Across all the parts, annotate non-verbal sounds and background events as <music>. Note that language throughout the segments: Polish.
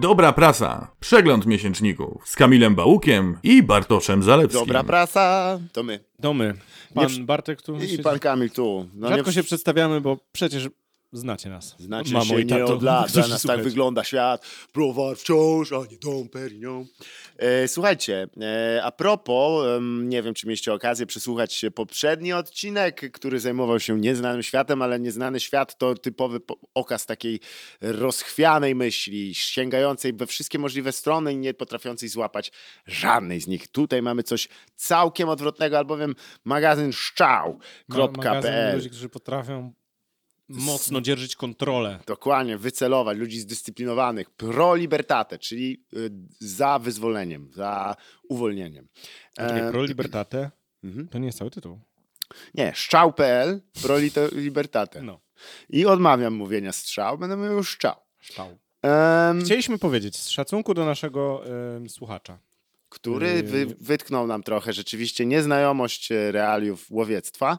Dobra prasa. Przegląd miesięczników z Kamilem Bałukiem i Bartoszem Zalewskim. Dobra prasa, to my. To my. Pan Nie- Bartek tu I siedzi. pan Kamil tu. No Rzadko nie, się przedstawiamy, bo przecież znacie nas. Znaczy Mamo się i nie od lat, dla nas tak wygląda świat. Browar wciąż, a nie Dom Perignon. E, słuchajcie, e, a propos, em, nie wiem, czy mieliście okazję przesłuchać poprzedni odcinek, który zajmował się nieznanym światem, ale nieznany świat to typowy po- okaz takiej rozchwianej myśli, sięgającej we wszystkie możliwe strony i nie potrafiącej złapać żadnej z nich. Tutaj mamy coś całkiem odwrotnego, albowiem magazyn Ma- szczał.pl magazyn ludzi, którzy potrafią mocno dzierżyć kontrolę. Dokładnie, wycelować ludzi zdyscyplinowanych. Pro libertate, czyli y, za wyzwoleniem, za uwolnieniem. E, Pro Libertate mhm. to nie jest cały tytuł. Nie, szczał.pl, pro lito- libertate. No. I odmawiam mówienia strzał, będę mówił szczał. Ształ. Em, Chcieliśmy powiedzieć z szacunku do naszego em, słuchacza. który wy, wytknął nam trochę rzeczywiście nieznajomość e, realiów łowiectwa.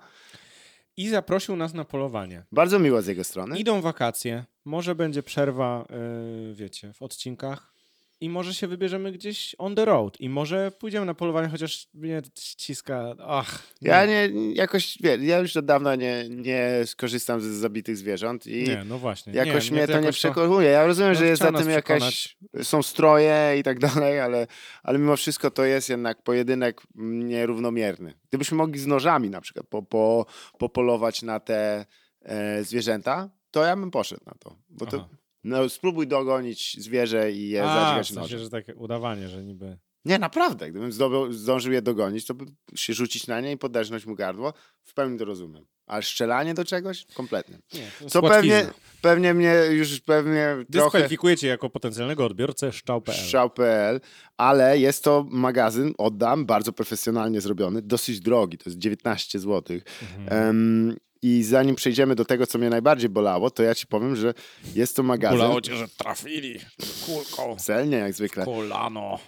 I zaprosił nas na polowanie. Bardzo miło z jego strony. Idą wakacje, może będzie przerwa, yy, wiecie, w odcinkach i może się wybierzemy gdzieś on the road i może pójdziemy na polowanie, chociaż mnie ściska, ach. Ja nie, jakoś, wie, ja już od dawna nie, nie skorzystam z zabitych zwierząt i Nie, no właśnie. Jakoś nie, mnie to nie jakoś przekonuje. Ja rozumiem, no że jest za tym jakaś. Są stroje i tak dalej, ale, ale mimo wszystko to jest jednak pojedynek nierównomierny. Gdybyśmy mogli z nożami na przykład po, po, popolować na te e, zwierzęta, to ja bym poszedł na to. Bo to Aha. No, spróbuj dogonić zwierzę i je A, w sensie, że takie udawanie, że niby... Nie, naprawdę. Gdybym zdobył, zdążył je dogonić, to bym się rzucić na nie i poderznąć mu gardło. W pełni to rozumiem. Ale strzelanie do czegoś? Kompletnie. Nie, Co pewnie, pewnie mnie już pewnie trochę... Dyskwalifikujecie jako potencjalnego odbiorcę szczał.pl. Strzał.pl, ale jest to magazyn, oddam, bardzo profesjonalnie zrobiony, dosyć drogi, to jest 19 zł. Mhm. I zanim przejdziemy do tego, co mnie najbardziej bolało, to ja ci powiem, że jest to magazyn, Bolało cię, że trafili kulką. celnie jak zwykle, Kolano.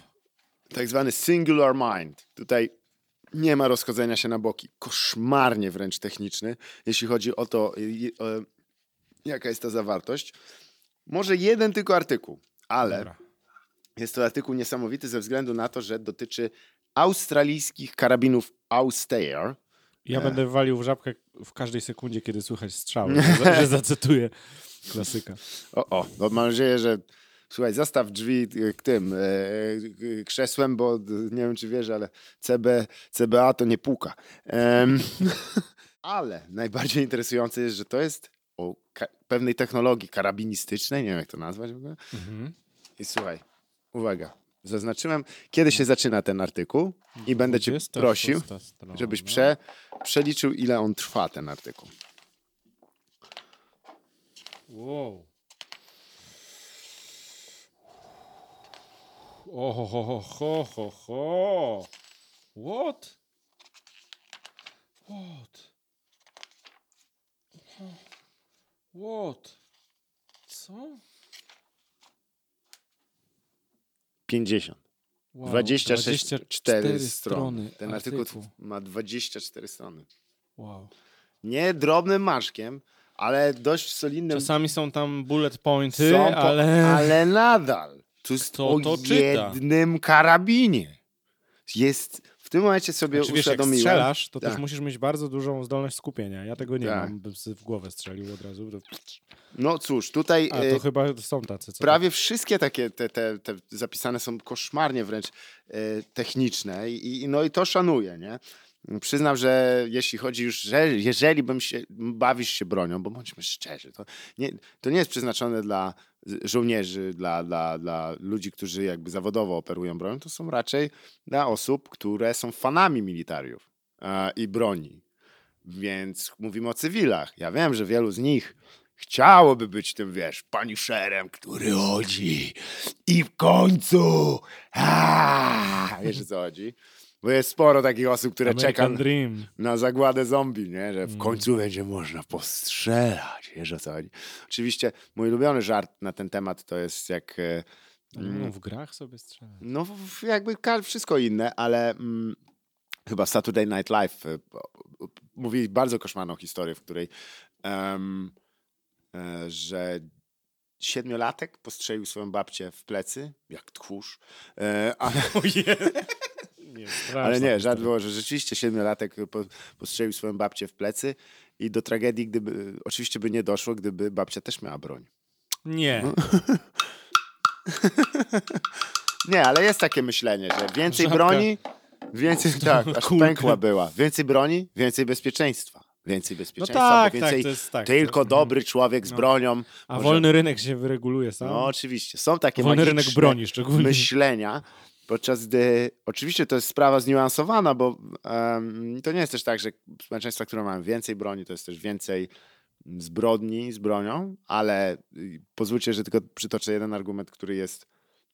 tak zwany singular mind. Tutaj nie ma rozchodzenia się na boki. Koszmarnie wręcz techniczny, jeśli chodzi o to, o, jaka jest ta zawartość. Może jeden tylko artykuł, ale Dobra. Jest to artykuł niesamowity ze względu na to, że dotyczy australijskich karabinów Austair. Ja będę walił w żabkę w każdej sekundzie, kiedy słychać strzał, <laughs> że, że zacytuję klasyka. O, o, no mam nadzieję, że słuchaj, zastaw drzwi k- tym e, e, krzesłem, bo nie wiem, czy wiesz, ale CB, CBA to nie puka. Em, <laughs> ale najbardziej interesujące jest, że to jest o pewnej technologii karabinistycznej, nie wiem, jak to nazwać w ogóle. Mhm. I słuchaj, uwaga, zaznaczyłem, kiedy się zaczyna ten artykuł i będę cię 26 prosił, żebyś prze, przeliczył, ile on trwa, ten artykuł. Wow. O, ho, ho, ho, ho, ho, ho. What? What? What? Co? 50. Wow, 26 4 strony. strony Ten artykuł ma 24 strony. Wow. Nie drobnym maszkiem, ale dość solidnym. Czasami są tam bullet pointy, są po- ale... ale nadal. Tu jest Kto o to czyta? jednym karabinie. Jest, w tym momencie sobie Znaczy, wiesz, jak uświadomiłem. strzelasz, to Tak. też musisz mieć bardzo dużą zdolność skupienia. Ja tego nie Tak. mam, bym w głowę strzelił od razu. No cóż, tutaj A to chyba są tacy, co prawie wszystkie takie te, te, te zapisane są koszmarnie wręcz e, techniczne i, i, no i to szanuję, nie? Przyznam, że jeśli chodzi już, że jeżeli bym się, bawisz się bronią, bo bądźmy szczerzy, to nie, to nie jest przeznaczone dla żołnierzy, dla, dla, dla ludzi, którzy jakby zawodowo operują bronią, to są raczej dla osób, które są fanami militariów e, i broni. Więc mówimy o cywilach. Ja wiem, że wielu z nich chciałoby być tym, wiesz, paniszerem, który chodzi i w końcu a, wiesz o co chodzi? Bo jest sporo takich osób, które czeka American Dream. na zagładę zombie, nie? że w Mm. końcu będzie można postrzelać. Wiesz o co chodzi? Oczywiście mój ulubiony żart na ten temat to jest jak... No, w grach sobie strzelać. No jakby wszystko inne, ale mm, chyba Saturday Night Live e, mówili bardzo koszmarną historię, w której e, że siedmiolatek postrzelił swoją babcię w plecy, jak tchórz, ale, <laughs> Nie, ale nie, żart było, że rzeczywiście siedmiolatek po, postrzelił swoją babcię w plecy i do tragedii, gdyby, oczywiście by nie doszło, gdyby babcia też miała broń. Nie. No. <laughs> Nie, ale jest takie myślenie, że więcej Żabka. broni, więcej, <laughs> tak, aż kulkę. pękła była. Więcej broni, więcej bezpieczeństwa. Więcej bezpieczeństwa, tak, bo tak, więcej to jest tak. tylko To- dobry człowiek z No. bronią. A może- wolny rynek się wyreguluje sam. No oczywiście, są takie wolny rynek broni szczególnie. myślenia, podczas gdy oczywiście to jest sprawa zniuansowana, bo em, to nie jest też tak, że społeczeństwa, które mają więcej broni, to jest też więcej zbrodni z bronią, ale y, pozwólcie, że tylko przytoczę jeden argument, który jest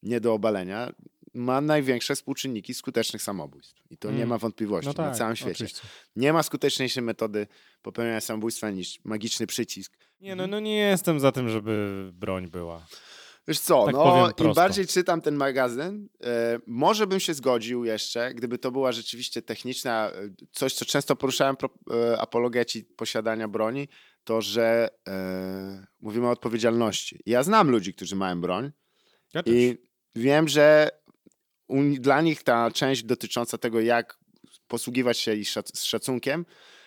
nie do obalenia. Ma największe współczynniki skutecznych samobójstw. I to nie Mm. ma wątpliwości No tak, na całym świecie. oczywiście. Nie ma skuteczniejszej metody popełniania samobójstwa niż magiczny przycisk. Nie, no, no nie jestem za tym, żeby broń była. Wiesz co, Tak no im prosto. bardziej czytam ten magazyn, e, może bym się zgodził jeszcze, gdyby to była rzeczywiście techniczna, e, coś co często poruszałem pro, e, apologeci posiadania broni, to że mówimy o odpowiedzialności. Ja znam ludzi, którzy mają broń Ja i wiem, że u, dla nich ta część dotycząca tego, jak posługiwać się i szac, z szacunkiem,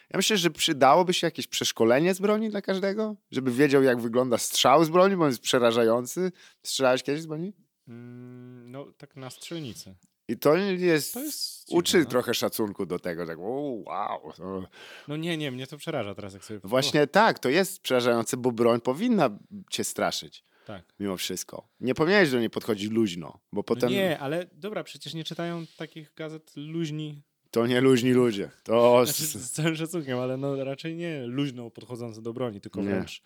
ja myślę, że przydałoby się jakieś przeszkolenie z broni dla każdego, żeby wiedział, jak wygląda strzał z broni, bo on jest przerażający. Strzelałeś kiedyś z broni? Mm, no, tak na strzelnicy. I to jest. To jest dziwne, uczy no. trochę szacunku do tego, tak, o, wow. to- No nie, nie, mnie to przeraża teraz, jak sobie... Właśnie tak, to jest przerażające, bo broń powinna cię straszyć. O, tak. Mimo wszystko. Nie powinieneś do niej podchodzić luźno, bo No potem Nie, ale dobra, przecież nie czytają takich gazet luźni. To nie luźni ludzie. To Znaczy, z całym szacunkiem, ale no raczej nie luźno podchodzące do broni, tylko Nie. wręcz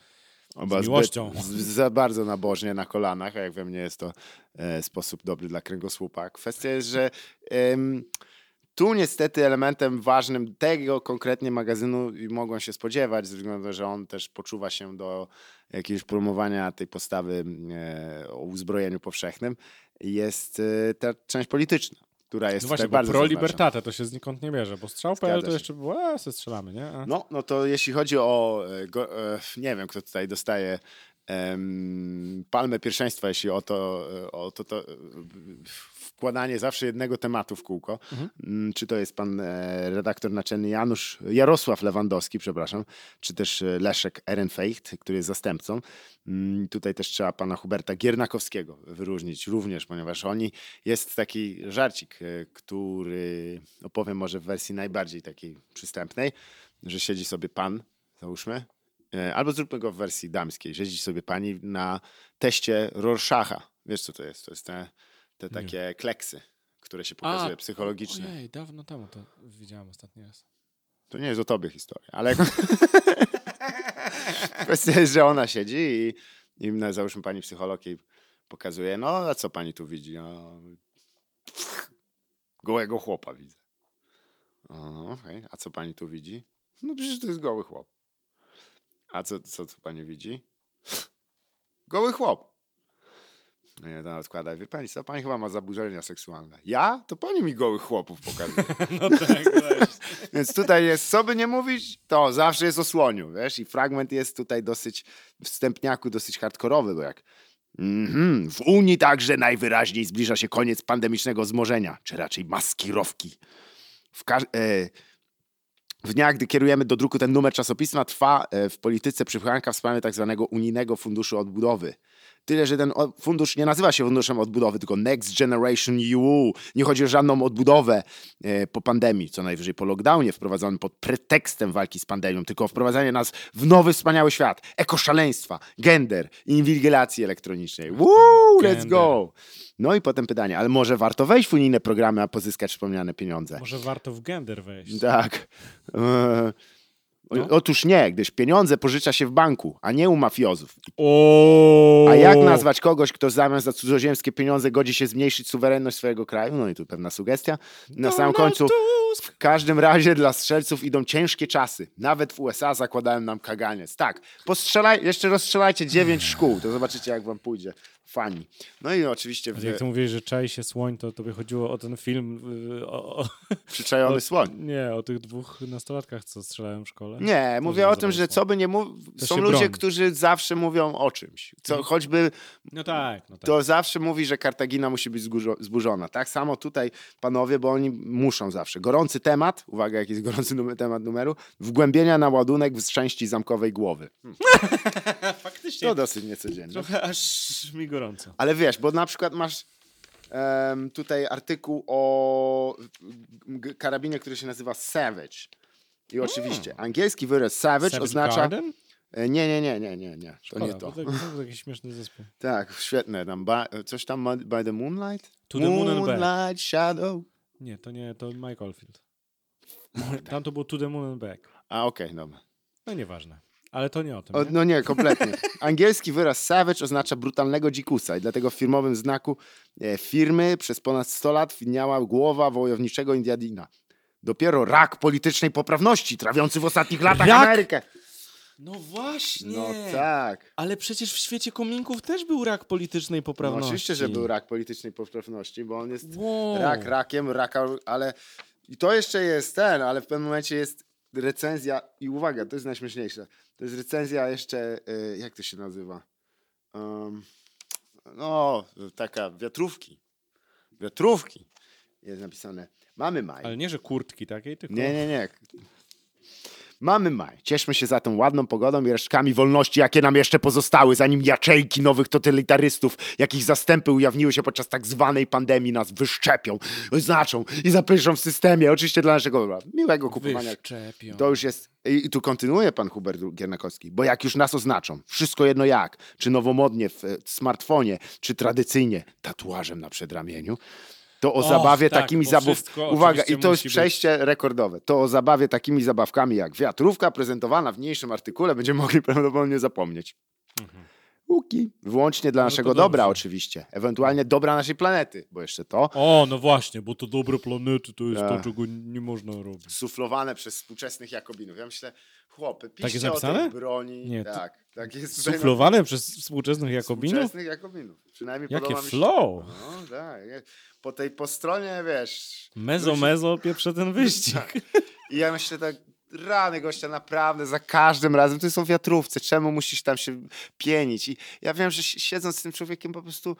Oba z miłością. Zbyt, z, za bardzo nabożnie na kolanach, a jak wiem, nie jest to e, sposób dobry dla kręgosłupa. Kwestia jest, że em, tu niestety elementem ważnym tego konkretnie magazynu i mogą się spodziewać, ze względu na to, że on też poczuwa się do jakiegoś promowania tej postawy e, o uzbrojeniu powszechnym, jest e, ta część polityczna, która jest No właśnie, bardzo pro libertate to się znikąd nie bierze, bo strzał.pl to jeszcze było, a se strzelamy, nie? A, No, no to jeśli chodzi o, e, go, e, nie wiem, kto tutaj dostaje em, palmę pierwszeństwa, jeśli o to, e, o to, to wkładanie zawsze jednego tematu w kółko, Mhm. Mm, czy to jest pan e, redaktor naczelny Janusz, Jarosław Lewandowski, przepraszam, czy też e, Leszek Ehrenfeicht, który jest zastępcą. Mm, Tutaj też trzeba pana Huberta Giernakowskiego wyróżnić również, ponieważ oni, jest taki żarcik, e, który opowiem może w wersji najbardziej takiej przystępnej, że siedzi sobie pan, załóżmy, albo zróbmy go w wersji damskiej, siedzi sobie pani na teście Rorschacha. Wiesz co to jest? To jest te, te Nie. takie kleksy, które się pokazuje psychologiczne. Ojej, dawno temu to widziałem ostatni raz. To nie jest o tobie historia, ale <laughs> kwestia jest, że ona siedzi i, i no, załóżmy pani psycholog jej pokazuje, no a co pani tu widzi? No, gołego chłopa widzę. O, okej. A co pani tu widzi? No przecież to jest goły chłop. A co, co tu pani widzi? Goły chłop. No i ona odkłada, wie pani co, pani chyba ma zaburzenia seksualne. Ja? To pani mi gołych chłopów pokazuje. <laughs> No tak, tak. <laughs> Więc tutaj jest, co by nie mówić, to zawsze jest o słoniu, wiesz? I fragment jest tutaj dosyć, wstępniaku dosyć hardkorowy, bo jak mhm, w Unii także najwyraźniej zbliża się koniec pandemicznego wzmożenia, czy raczej maskirowki. W, każ- e, w dniach, gdy kierujemy do druku ten numer czasopisma, trwa e, w polityce przypchanka w sprawie tak zwanego Unijnego Funduszu Odbudowy. Tyle, że ten fundusz nie nazywa się funduszem odbudowy, tylko Next Generation EU. Nie chodzi o żadną odbudowę e, po pandemii, co najwyżej po lockdownie wprowadzonym pod pretekstem walki z pandemią, tylko wprowadzanie nas w nowy, wspaniały świat. Ekoszaleństwa, gender, inwigilacji elektronicznej. Woo, let's go! No i potem pytanie, ale może warto wejść w unijne programy, a pozyskać wspomniane pieniądze? Może warto w gender wejść. Tak. E, No. Otóż nie, gdyż pieniądze pożycza się w banku, a nie u mafiozów. O! A jak nazwać kogoś, kto zamiast za cudzoziemskie pieniądze godzi się zmniejszyć suwerenność swojego kraju? No i tu pewna sugestia. Na samym końcu, w każdym razie dla strzelców idą ciężkie czasy. Nawet w USA zakładają nam kaganiec. Tak, postrzelaj, jeszcze rozstrzelajcie dziewięć szkół, to zobaczycie jak wam pójdzie. Fani. No i oczywiście w, Jak ty mówiłeś, że czai się słoń, to tobie chodziło o ten film, y, o, o, przyczajony o, słoń. Nie, o tych dwóch nastolatkach, co strzelają w szkole. Nie, mówię za o tym, że co by nie mówił, To są ludzie, broni. którzy zawsze mówią o czymś. Co, choćby No tak, no tak. to zawsze mówi, że Kartagina musi być zburzo- zburzona. Tak samo tutaj panowie, bo oni muszą zawsze. Gorący temat, uwaga, jaki jest gorący numer, temat numeru, wgłębienia na ładunek w części zamkowej głowy. Hmm. <laughs> Faktycznie. To dosyć niecodzienne. Trochę aż mi gorąco. Ale wiesz, bo na przykład masz em, tutaj artykuł o karabinie, który się nazywa Savage. I oczywiście, angielski wyraz savage. Savage oznacza... Garden? E, Nie, nie, nie, nie, nie, nie. To Szkoda, nie to. To, to taki śmieszny zespół. <laughs> Tak, świetne. Tam ba, coś tam by the moonlight? To the moon and back. Moonlight shadow. Nie, to nie, to Mike Oldfield. Tam to było To the Moon and Back. A okej, dobra. No nieważne. Ale to nie o tym. O, nie? no nie, kompletnie. <laughs> Angielski wyraz savage oznacza brutalnego dzikusa i dlatego w firmowym znaku e, firmy przez ponad 100 lat widniała głowa wojowniczego Indiadina. Dopiero rak politycznej poprawności trawiący w ostatnich latach Rak? Amerykę. No właśnie. No tak. Ale przecież w świecie kominków też był rak politycznej No, poprawności. oczywiście, że był rak politycznej poprawności, bo on jest Wow. rak rakiem, raka, ale i to jeszcze jest ten, ale w pewnym momencie jest recenzja i uwaga, to jest najśmieszniejsze. To jest recenzja jeszcze, y, jak to się nazywa? Um, no, taka wiatrówki. Wiatrówki jest napisane. Mamy maj. Ale nie, że kurtki takiej, tylko... Nie, nie, nie. Mamy maj. Cieszmy się za tą ładną pogodą i resztkami wolności, jakie nam jeszcze pozostały, zanim jaczejki nowych totalitarzystów, jakich zastępy ujawniły się podczas tak zwanej pandemii, nas wyszczepią, oznaczą i zapyszą w systemie. Oczywiście dla naszego dobra. miłego kupowania. Wyszczepią. To już jest. I i tu kontynuuje pan Hubert Giernakowski, bo jak już nas oznaczą, wszystko jedno jak, czy nowomodnie w e, smartfonie, czy tradycyjnie tatuażem na przedramieniu, to o Och, zabawie tak, takimi zabawkami. Uwaga, i to jest musi być. przejście rekordowe. To o zabawie takimi zabawkami jak wiatrówka prezentowana w mniejszym artykule będziemy mogli <laughs> prawdopodobnie zapomnieć. Łuki. Wyłącznie dla. No naszego dobra oczywiście. Ewentualnie dobra naszej planety, bo jeszcze to O, no właśnie, bo to dobre planety to jest Tak. to, czego nie można robić. suflowane przez współczesnych Jakobinów. Ja myślę, chłopy, piszcie jest o napisane? tej broni. Nie, to- tak, tak jest Suflowane przez współczesnych na- Jakobinów? Współczesnych Jakobinów. Przynajmniej Jakie mi się. flow! No, tak. Po tej po stronie, wiesz. Mezo, mezo, pieprze ten wyścig. I ja myślę tak, rany gościa, naprawdę, za każdym razem, to są wiatrówce, czemu musisz tam się pienić? I ja wiem, że si- siedząc z tym człowiekiem po prostu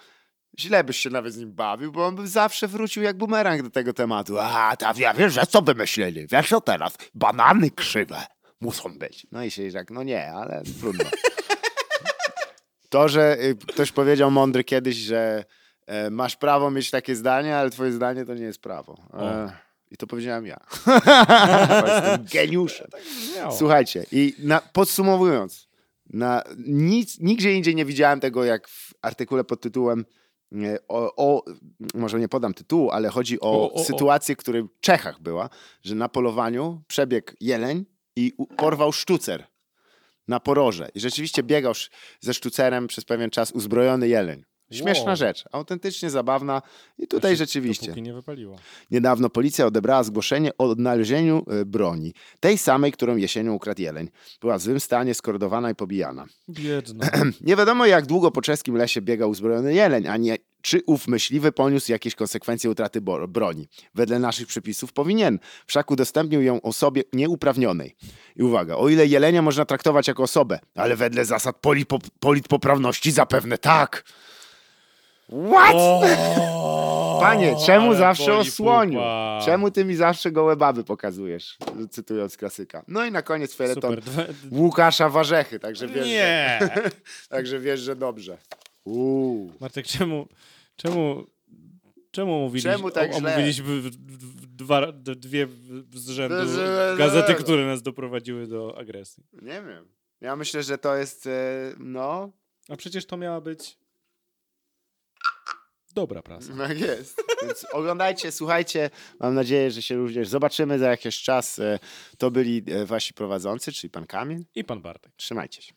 źle byś się nawet z nim bawił, bo on by zawsze wrócił jak bumerang do tego tematu. A, ta, ja wiesz, że co wymyślili? Wiesz co teraz? Banany krzywe muszą być. No i się tak, no nie, ale trudno. <laughs> To, że y, ktoś powiedział mądry kiedyś, że e, masz prawo mieć takie zdanie, ale twoje zdanie to nie jest prawo. E, I to powiedziałem ja. <laughs> Jestem geniuszem. Miało. Słuchajcie, i na, podsumowując, na, nic, nigdzie indziej nie widziałem tego, jak w artykule pod tytułem e, o, o może nie podam tytułu, ale chodzi o, O, sytuację, która w Czechach była, że na polowaniu przebiegł jeleń i porwał sztucer na poroże. I rzeczywiście biegał ze sztucerem przez pewien czas uzbrojony jeleń. Śmieszna Wow. rzecz, autentycznie zabawna i tutaj rzeczywiście. Nie wypaliło. Niedawno policja odebrała zgłoszenie o odnalezieniu e, broni, tej samej, którą jesienią ukradł jeleń. Była w złym stanie, skordowana i pobijana. Biedna. <clears throat> Nie wiadomo, jak długo po czeskim lesie biegał uzbrojony jeleń, a nie czy ów myśliwy poniósł jakieś konsekwencje utraty broni. Wedle naszych przepisów powinien, wszak udostępnił ją osobie nieuprawnionej. I uwaga, o ile jelenia można traktować jako osobę, ale wedle zasad politpoprawności zapewne tak. What? Panie, czemu zawsze o słoniu? pupa. Czemu ty mi zawsze gołe baby pokazujesz? Cytując klasyka. No i na koniec feleton. Łukasza Warzechy, także wiesz, że, Nie! <laughs> także wiesz, że dobrze. Uuu. Martek, czemu... Czemu... Czemu mówiliśmy, Czemu tak omówiliśmy dwa, dwie z rzędu Że- gazety, które nas doprowadziły do agresji? Nie wiem. Ja myślę, że to jest, e, no, A przecież to miała być dobra prasa. tak jest. Więc oglądajcie, słuchajcie. Mam nadzieję, że się również zobaczymy za jakiś czas. E, To byli e, wasi prowadzący, czyli pan Kamil. I pan Bartek. Trzymajcie się.